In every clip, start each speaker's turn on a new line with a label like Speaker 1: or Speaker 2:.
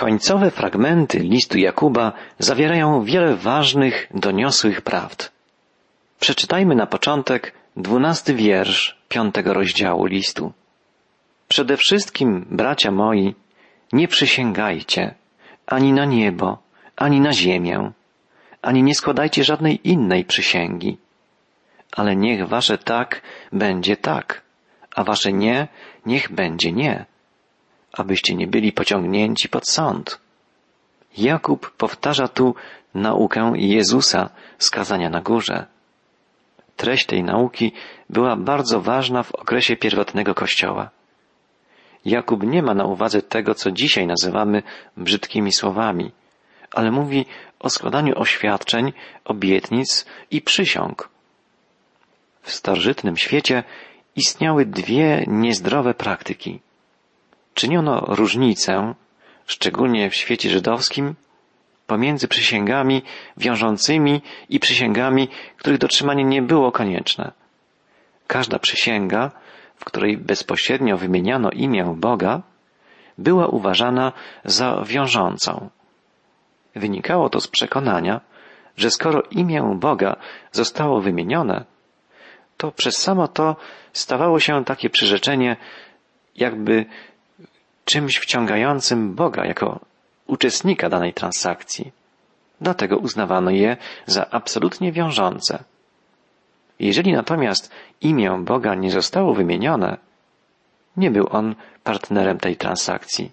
Speaker 1: Końcowe fragmenty listu Jakuba zawierają wiele ważnych, doniosłych prawd. Przeczytajmy na początek dwunasty wiersz piątego rozdziału listu. Przede wszystkim, bracia moi, nie przysięgajcie ani na niebo, ani na ziemię, ani nie składajcie żadnej innej przysięgi, ale niech wasze tak będzie tak, a wasze nie, niech będzie nie, abyście nie byli pociągnięci pod sąd. Jakub powtarza tu naukę Jezusa skazania na górze. Treść tej nauki była bardzo ważna w okresie pierwotnego Kościoła. Jakub nie ma na uwadze tego, co dzisiaj nazywamy brzydkimi słowami, ale mówi o składaniu oświadczeń, obietnic i przysiąg. W starożytnym świecie istniały dwie niezdrowe praktyki. Czyniono różnicę, szczególnie w świecie żydowskim, pomiędzy przysięgami wiążącymi i przysięgami, których dotrzymanie nie było konieczne. Każda przysięga, w której bezpośrednio wymieniano imię Boga, była uważana za wiążącą. Wynikało to z przekonania, że skoro imię Boga zostało wymienione, to przez samo to stawało się takie przyrzeczenie jakby czymś wciągającym Boga jako uczestnika danej transakcji. Dlatego uznawano je za absolutnie wiążące. Jeżeli natomiast imię Boga nie zostało wymienione, nie był on partnerem tej transakcji.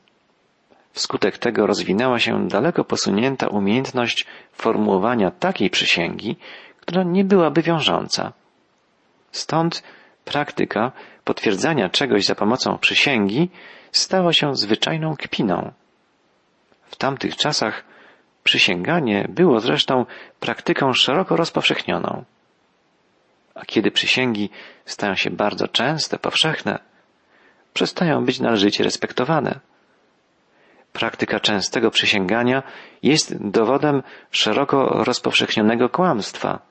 Speaker 1: Wskutek tego rozwinęła się daleko posunięta umiejętność formułowania takiej przysięgi, która nie byłaby wiążąca. Stąd praktyka potwierdzania czegoś za pomocą przysięgi stała się zwyczajną kpiną. W tamtych czasach przysięganie było zresztą praktyką szeroko rozpowszechnioną. A kiedy przysięgi stają się bardzo częste, powszechne, przestają być należycie respektowane. Praktyka częstego przysięgania jest dowodem szeroko rozpowszechnionego kłamstwa.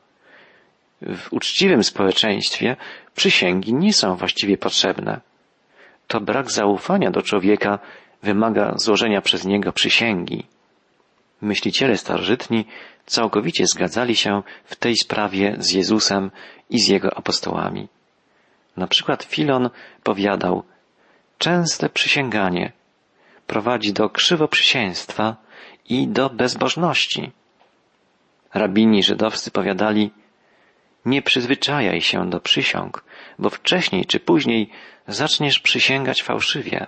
Speaker 1: W uczciwym społeczeństwie przysięgi nie są właściwie potrzebne. To brak zaufania do człowieka wymaga złożenia przez niego przysięgi. Myśliciele starożytni całkowicie zgadzali się w tej sprawie z Jezusem i z jego apostołami. Na przykład Filon powiadał, częste przysięganie prowadzi do krzywoprzysięstwa i do bezbożności. Rabini żydowscy powiadali, nie przyzwyczajaj się do przysiąg, bo wcześniej czy później zaczniesz przysięgać fałszywie.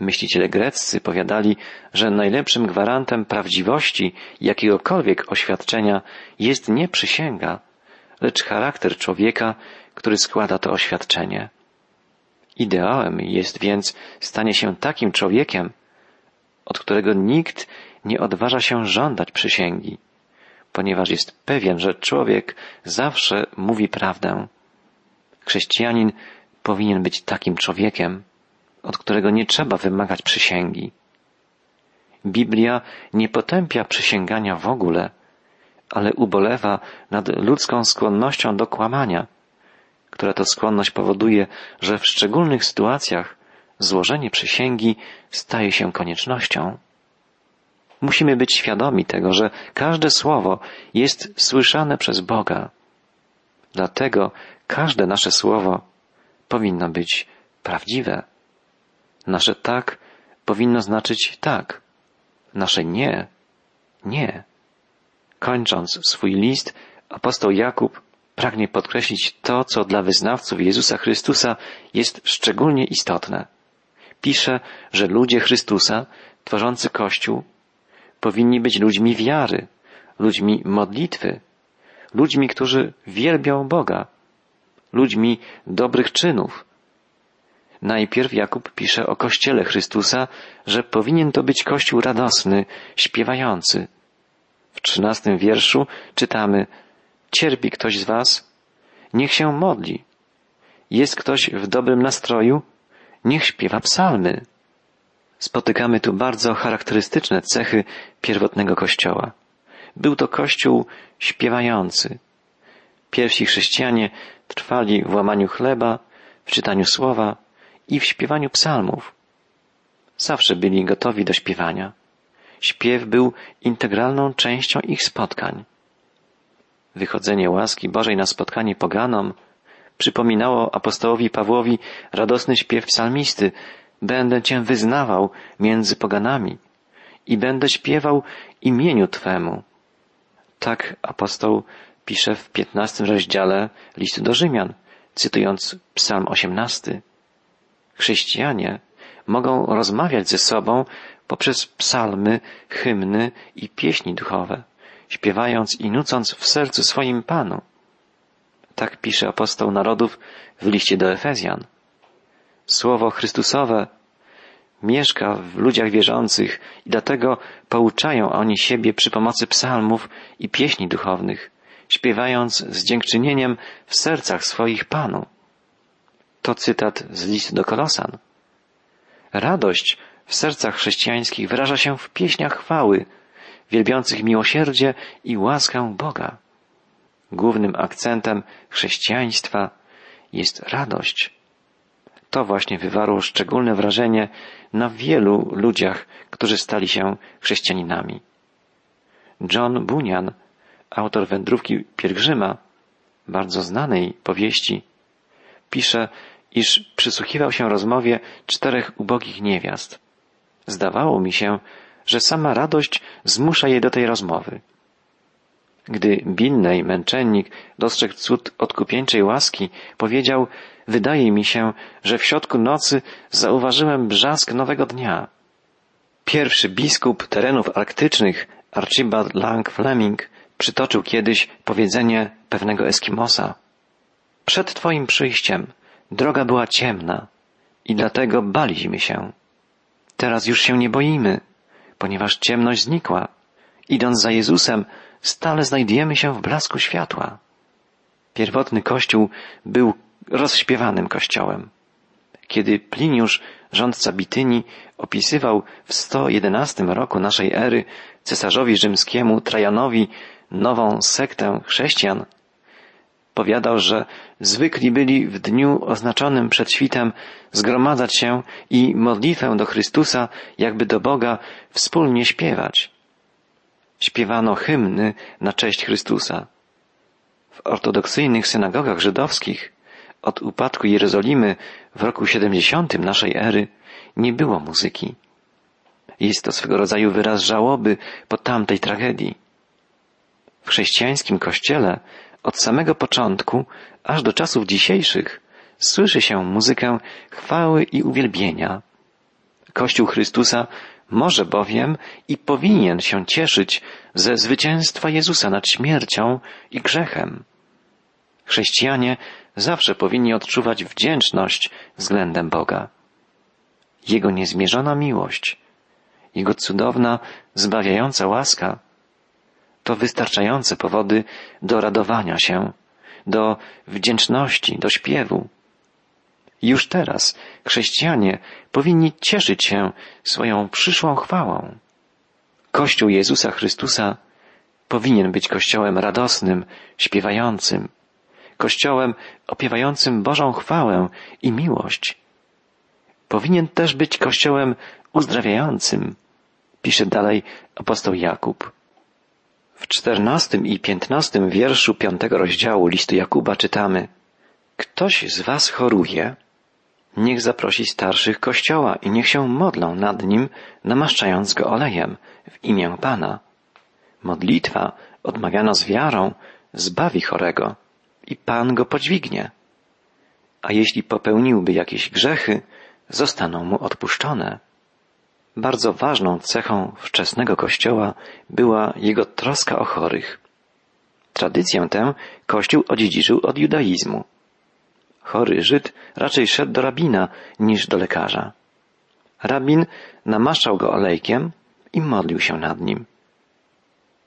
Speaker 1: Myśliciele greccy powiadali, że najlepszym gwarantem prawdziwości jakiegokolwiek oświadczenia jest nie przysięga, lecz charakter człowieka, który składa to oświadczenie. Ideałem jest więc stanie się takim człowiekiem, od którego nikt nie odważa się żądać przysięgi, ponieważ jest pewien, że człowiek zawsze mówi prawdę. Chrześcijanin powinien być takim człowiekiem, od którego nie trzeba wymagać przysięgi. Biblia nie potępia przysięgania w ogóle, ale ubolewa nad ludzką skłonnością do kłamania, która to skłonność powoduje, że w szczególnych sytuacjach złożenie przysięgi staje się koniecznością. Musimy być świadomi tego, że każde słowo jest słyszane przez Boga. Dlatego każde nasze słowo powinno być prawdziwe. Nasze tak powinno znaczyć tak. Nasze nie, nie. Kończąc swój list, apostoł Jakub pragnie podkreślić to, co dla wyznawców Jezusa Chrystusa jest szczególnie istotne. Pisze, że ludzie Chrystusa, tworzący Kościół, powinni być ludźmi wiary, ludźmi modlitwy, ludźmi, którzy wielbią Boga, ludźmi dobrych czynów. Najpierw Jakub pisze o Kościele Chrystusa, że powinien to być Kościół radosny, śpiewający. W trzynastym wierszu czytamy Cierpi ktoś z was? Niech się modli. Jest ktoś w dobrym nastroju? Niech śpiewa psalmy. Spotykamy tu bardzo charakterystyczne cechy pierwotnego Kościoła. Był to Kościół śpiewający. Pierwsi chrześcijanie trwali w łamaniu chleba, w czytaniu słowa i w śpiewaniu psalmów. zawsze byli gotowi do śpiewania. Śpiew był integralną częścią ich spotkań. Wychodzenie łaski Bożej na spotkanie poganom przypominało apostołowi Pawłowi radosny śpiew psalmisty Będę Cię wyznawał między poganami i będę śpiewał imieniu Twemu. Tak apostoł pisze w piętnastym rozdziale listu do Rzymian, cytując psalm osiemnasty. Chrześcijanie mogą rozmawiać ze sobą poprzez psalmy, hymny i pieśni duchowe, śpiewając i nucąc w sercu swoim Panu. Tak pisze apostoł narodów w liście do Efezjan. Słowo Chrystusowe mieszka w ludziach wierzących i dlatego pouczają oni siebie przy pomocy psalmów i pieśni duchownych, śpiewając z dziękczynieniem w sercach swoich Panu. To cytat z listu do Kolosan. Radość w sercach chrześcijańskich wyraża się w pieśniach chwały, wielbiących miłosierdzie i łaskę Boga. Głównym akcentem chrześcijaństwa jest radość. To właśnie wywarło szczególne wrażenie na wielu ludziach, którzy stali się chrześcijaninami. John Bunyan, autor wędrówki pielgrzyma, bardzo znanej powieści, pisze, iż przysłuchiwał się rozmowie czterech ubogich niewiast. Zdawało mi się, że sama radość zmusza je do tej rozmowy. Gdy Binnej, męczennik, dostrzegł cud odkupieńczej łaski, powiedział, wydaje mi się, że w środku nocy zauważyłem brzask nowego dnia. Pierwszy biskup terenów arktycznych, Archibald Lang Fleming, przytoczył kiedyś powiedzenie pewnego Eskimosa. Przed Twoim przyjściem droga była ciemna i dlatego baliśmy się. Teraz już się nie boimy, ponieważ ciemność znikła. Idąc za Jezusem, stale znajdujemy się w blasku światła. Pierwotny kościół był rozśpiewanym kościołem. Kiedy Pliniusz, rządca Bityni, opisywał w 111 roku naszej ery cesarzowi rzymskiemu Trajanowi nową sektę chrześcijan, powiadał, że zwykli byli w dniu oznaczonym przed świtem zgromadzać się i modlitwę do Chrystusa, jakby do Boga, wspólnie śpiewać. Śpiewano hymny na cześć Chrystusa. W ortodoksyjnych synagogach żydowskich od upadku Jerozolimy w roku 70 naszej ery nie było muzyki. Jest to swego rodzaju wyraz żałoby po tamtej tragedii. W chrześcijańskim kościele od samego początku aż do czasów dzisiejszych słyszy się muzykę chwały i uwielbienia. Kościół Chrystusa może bowiem i powinien się cieszyć ze zwycięstwa Jezusa nad śmiercią i grzechem. Chrześcijanie zawsze powinni odczuwać wdzięczność względem Boga. Jego niezmierzona miłość, Jego cudowna, zbawiająca łaska to wystarczające powody do radowania się, do wdzięczności, do śpiewu. Już teraz chrześcijanie powinni cieszyć się swoją przyszłą chwałą. Kościół Jezusa Chrystusa powinien być kościołem radosnym, śpiewającym, kościołem opiewającym Bożą chwałę i miłość. Powinien też być kościołem uzdrawiającym, pisze dalej apostoł Jakub. W czternastym i piętnastym wierszu piątego rozdziału listu Jakuba czytamy Ktoś z was choruje, niech zaprosi starszych kościoła i niech się modlą nad nim, namaszczając go olejem w imię Pana. Modlitwa, odmawiana z wiarą, zbawi chorego i Pan go podźwignie. A jeśli popełniłby jakieś grzechy, zostaną mu odpuszczone. Bardzo ważną cechą wczesnego Kościoła była jego troska o chorych. Tradycję tę Kościół odziedziczył od judaizmu. Chory Żyd raczej szedł do rabina niż do lekarza. Rabin namaszczał go olejkiem i modlił się nad nim.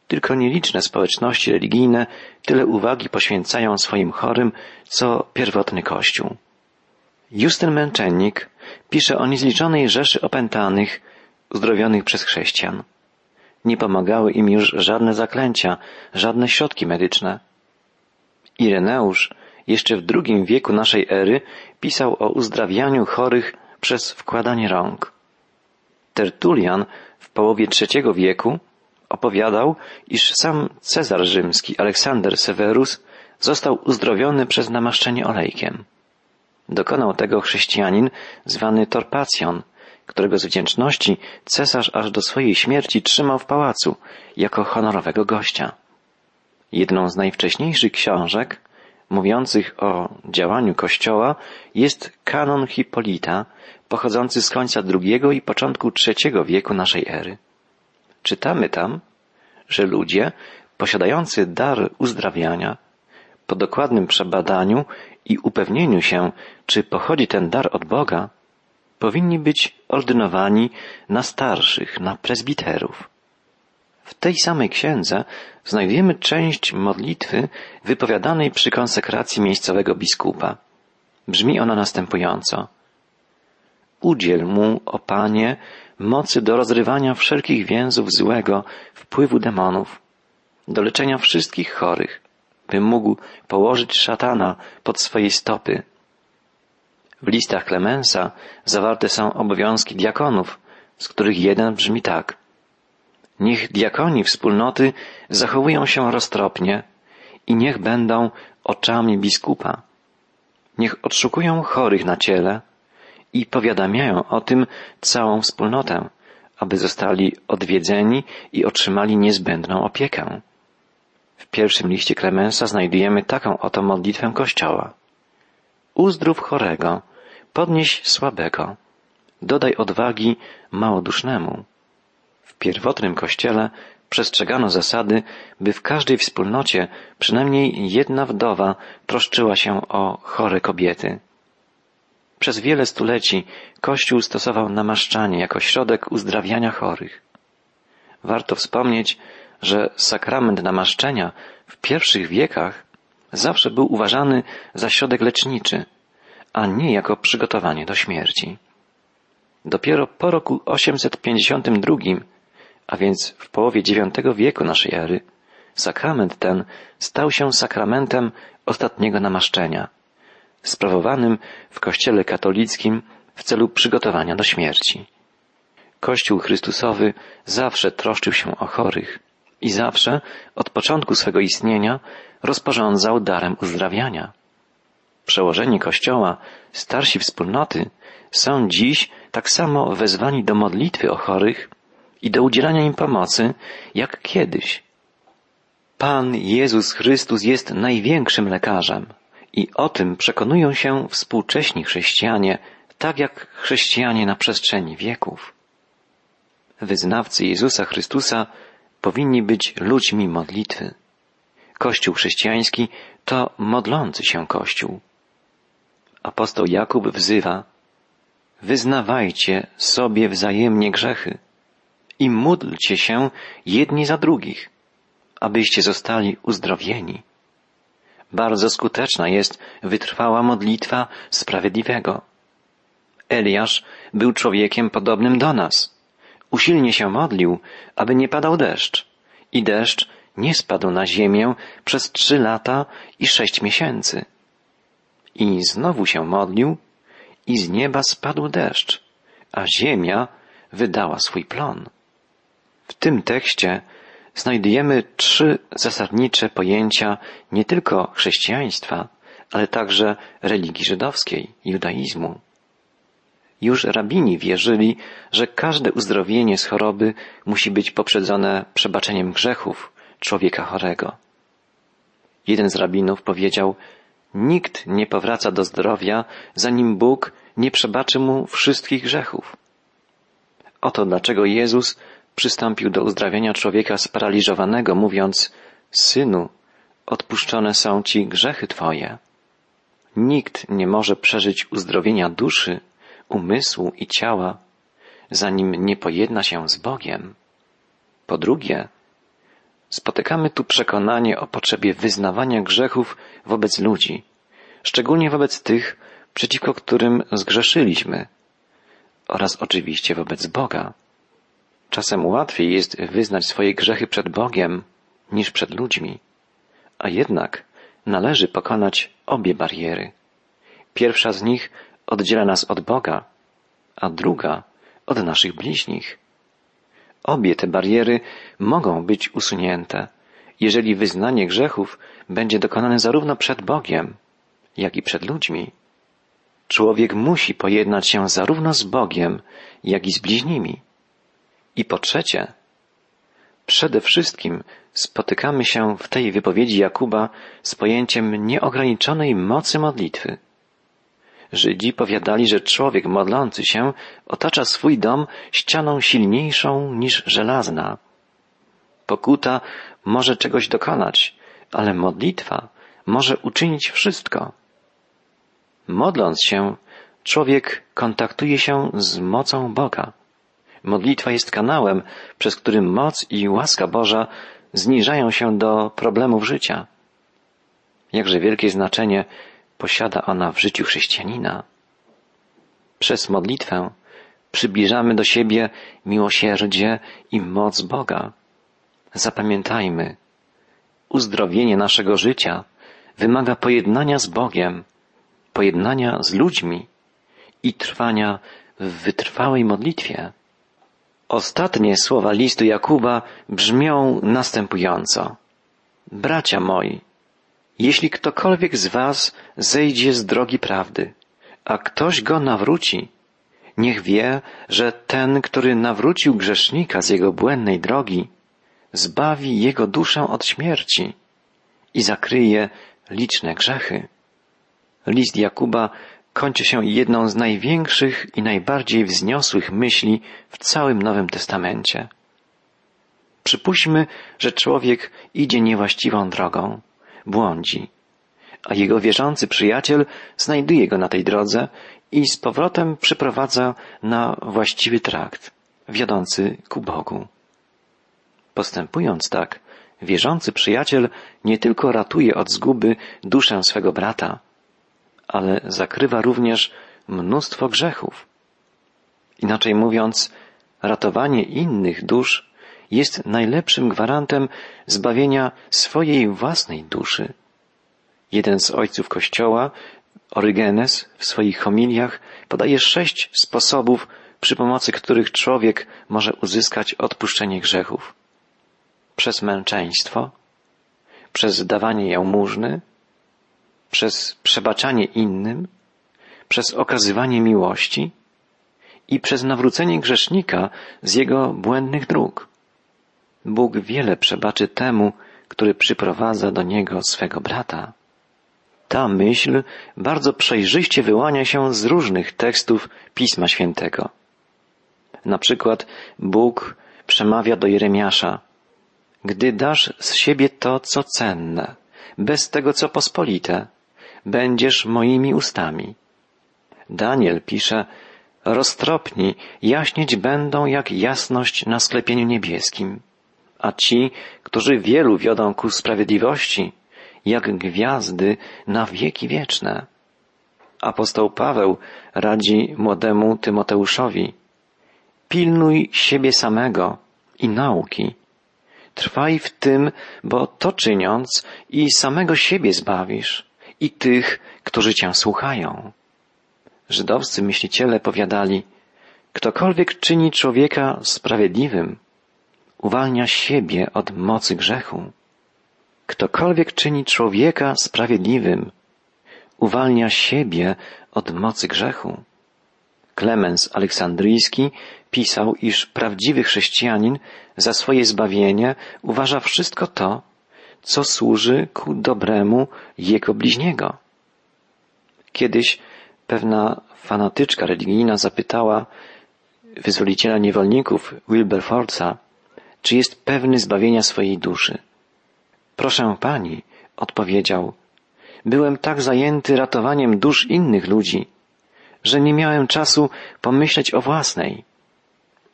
Speaker 1: Tylko nieliczne społeczności religijne tyle uwagi poświęcają swoim chorym, co pierwotny Kościół. Justyn Męczennik pisze o niezliczonej rzeszy opętanych, uzdrowionych przez chrześcijan. Nie pomagały im już żadne zaklęcia, żadne środki medyczne. Ireneusz jeszcze w drugim wieku naszej ery pisał o uzdrawianiu chorych przez wkładanie rąk. Tertulian w połowie III wieku opowiadał, iż sam Cezar rzymski Aleksander Severus został uzdrowiony przez namaszczenie olejkiem. Dokonał tego chrześcijanin zwany Torpacjon, którego z wdzięczności cesarz aż do swojej śmierci trzymał w pałacu jako honorowego gościa. Jedną z najwcześniejszych książek mówiących o działaniu Kościoła jest kanon Hipolita, pochodzący z końca II i początku III wieku naszej ery. Czytamy tam, że ludzie posiadający dar uzdrawiania, po dokładnym przebadaniu i upewnieniu się, czy pochodzi ten dar od Boga, powinni być ordynowani na starszych, na prezbiterów. W tej samej księdze znajdujemy część modlitwy wypowiadanej przy konsekracji miejscowego biskupa. Brzmi ona następująco. Udziel mu, o Panie, mocy do rozrywania wszelkich więzów złego, wpływu demonów, do leczenia wszystkich chorych, by mógł położyć szatana pod swoje stopy. W listach Klemensa zawarte są obowiązki diakonów, z których jeden brzmi tak. Niech diakoni wspólnoty zachowują się roztropnie i niech będą oczami biskupa. Niech odszukują chorych na ciele i powiadamiają o tym całą wspólnotę, aby zostali odwiedzeni i otrzymali niezbędną opiekę. W pierwszym liście Klemensa znajdujemy taką oto modlitwę Kościoła. Uzdrów chorego, podnieś słabego, dodaj odwagi małodusznemu. W pierwotnym kościele przestrzegano zasady, by w każdej wspólnocie przynajmniej jedna wdowa troszczyła się o chore kobiety. Przez wiele stuleci Kościół stosował namaszczanie jako środek uzdrawiania chorych. Warto wspomnieć, że sakrament namaszczenia w pierwszych wiekach zawsze był uważany za środek leczniczy, a nie jako przygotowanie do śmierci. Dopiero po roku 852 a więc w połowie IX wieku naszej ery, sakrament ten stał się sakramentem ostatniego namaszczenia, sprawowanym w Kościele katolickim w celu przygotowania do śmierci. Kościół Chrystusowy zawsze troszczył się o chorych i zawsze, od początku swego istnienia, rozporządzał darem uzdrawiania. Przełożeni Kościoła, starsi wspólnoty, są dziś tak samo wezwani do modlitwy o chorych i do udzielania im pomocy, jak kiedyś. Pan Jezus Chrystus jest największym lekarzem i o tym przekonują się współcześni chrześcijanie, tak jak chrześcijanie na przestrzeni wieków. Wyznawcy Jezusa Chrystusa powinni być ludźmi modlitwy. Kościół chrześcijański to modlący się Kościół. Apostoł Jakub wzywa, wyznawajcie sobie wzajemnie grzechy i módlcie się jedni za drugich, abyście zostali uzdrowieni. Bardzo skuteczna jest wytrwała modlitwa sprawiedliwego. Eliasz był człowiekiem podobnym do nas. Usilnie się modlił, aby nie padał deszcz. I deszcz nie spadł na ziemię przez trzy lata i sześć miesięcy. I znowu się modlił, i z nieba spadł deszcz, a ziemia wydała swój plon. W tym tekście znajdujemy trzy zasadnicze pojęcia nie tylko chrześcijaństwa, ale także religii żydowskiej, judaizmu. Już rabini wierzyli, że każde uzdrowienie z choroby musi być poprzedzone przebaczeniem grzechów człowieka chorego. Jeden z rabinów powiedział, nikt nie powraca do zdrowia, zanim Bóg nie przebaczy mu wszystkich grzechów. Oto dlaczego Jezus przystąpił do uzdrawiania człowieka sparaliżowanego, mówiąc, Synu, odpuszczone są ci grzechy Twoje. Nikt nie może przeżyć uzdrowienia duszy, umysłu i ciała, zanim nie pojedna się z Bogiem. Po drugie, spotykamy tu przekonanie o potrzebie wyznawania grzechów wobec ludzi, szczególnie wobec tych, przeciwko którym zgrzeszyliśmy, oraz oczywiście wobec Boga. Czasem łatwiej jest wyznać swoje grzechy przed Bogiem niż przed ludźmi, a jednak należy pokonać obie bariery. Pierwsza z nich oddziela nas od Boga, a druga od naszych bliźnich. Obie te bariery mogą być usunięte, jeżeli wyznanie grzechów będzie dokonane zarówno przed Bogiem, jak i przed ludźmi. Człowiek musi pojednać się zarówno z Bogiem, jak i z bliźnimi. I po trzecie, przede wszystkim spotykamy się w tej wypowiedzi Jakuba z pojęciem nieograniczonej mocy modlitwy. Żydzi powiadali, że człowiek modlący się otacza swój dom ścianą silniejszą niż żelazna. Pokuta może czegoś dokonać, ale modlitwa może uczynić wszystko. Modląc się, człowiek kontaktuje się z mocą Boga. Modlitwa jest kanałem, przez który moc i łaska Boża zniżają się do problemów życia. Jakże wielkie znaczenie posiada ona w życiu chrześcijanina. Przez modlitwę przybliżamy do siebie miłosierdzie i moc Boga. Zapamiętajmy, uzdrowienie naszego życia wymaga pojednania z Bogiem, pojednania z ludźmi i trwania w wytrwałej modlitwie. Ostatnie słowa listu Jakuba brzmią następująco. Bracia moi, jeśli ktokolwiek z was zejdzie z drogi prawdy, a ktoś go nawróci, niech wie, że ten, który nawrócił grzesznika z jego błędnej drogi, zbawi jego duszę od śmierci i zakryje liczne grzechy. List Jakuba kończy się jedną z największych i najbardziej wzniosłych myśli w całym Nowym Testamencie. Przypuśćmy, że człowiek idzie niewłaściwą drogą, błądzi, a jego wierzący przyjaciel znajduje go na tej drodze i z powrotem przyprowadza na właściwy trakt, wiodący ku Bogu. Postępując tak, wierzący przyjaciel nie tylko ratuje od zguby duszę swego brata, ale zakrywa również mnóstwo grzechów. Inaczej mówiąc, ratowanie innych dusz jest najlepszym gwarantem zbawienia swojej własnej duszy. Jeden z ojców Kościoła, Orygenes, w swoich homiliach podaje sześć sposobów, przy pomocy których człowiek może uzyskać odpuszczenie grzechów. Przez męczeństwo, przez dawanie jałmużny, przez przebaczanie innym, przez okazywanie miłości i przez nawrócenie grzesznika z jego błędnych dróg. Bóg wiele przebaczy temu, który przyprowadza do niego swego brata. Ta myśl bardzo przejrzyście wyłania się z różnych tekstów Pisma Świętego. Na przykład Bóg przemawia do Jeremiasza, gdy dasz z siebie to, co cenne, bez tego, co pospolite, będziesz moimi ustami. Daniel pisze, roztropni jaśnieć będą jak jasność na sklepieniu niebieskim, a ci, którzy wielu wiodą ku sprawiedliwości, jak gwiazdy na wieki wieczne. Apostoł Paweł radzi młodemu Tymoteuszowi, pilnuj siebie samego i nauki. Trwaj w tym, bo to czyniąc i samego siebie zbawisz i tych, którzy cię słuchają. Żydowscy myśliciele powiadali, ktokolwiek czyni człowieka sprawiedliwym, uwalnia siebie od mocy grzechu. Ktokolwiek czyni człowieka sprawiedliwym, uwalnia siebie od mocy grzechu. Klemens Aleksandryjski pisał, iż prawdziwy chrześcijanin za swoje zbawienie uważa wszystko to, co służy ku dobremu jego bliźniego. Kiedyś pewna fanatyczka religijna zapytała wyzwoliciela niewolników Wilberforca, czy jest pewny zbawienia swojej duszy. Proszę pani, odpowiedział, byłem tak zajęty ratowaniem dusz innych ludzi, że nie miałem czasu pomyśleć o własnej.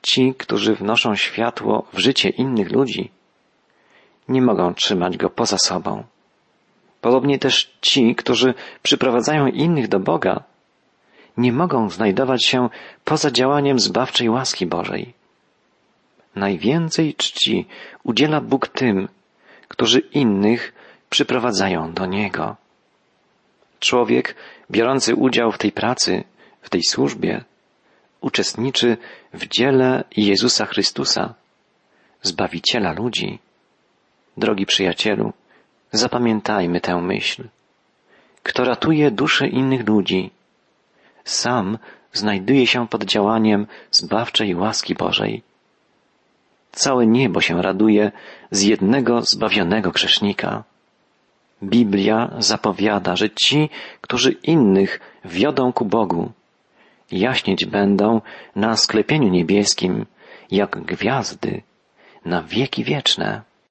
Speaker 1: Ci, którzy wnoszą światło w życie innych ludzi, nie mogą trzymać go poza sobą. Podobnie też ci, którzy przyprowadzają innych do Boga, nie mogą znajdować się poza działaniem zbawczej łaski Bożej. Najwięcej czci udziela Bóg tym, którzy innych przyprowadzają do Niego. Człowiek biorący udział w tej pracy, w tej służbie, uczestniczy w dziele Jezusa Chrystusa, Zbawiciela ludzi. Drogi przyjacielu, zapamiętajmy tę myśl. Kto ratuje dusze innych ludzi, sam znajduje się pod działaniem zbawczej łaski Bożej. Całe niebo się raduje z jednego zbawionego grzesznika. Biblia zapowiada, że ci, którzy innych wiodą ku Bogu, jaśnieć będą na sklepieniu niebieskim, jak gwiazdy, na wieki wieczne.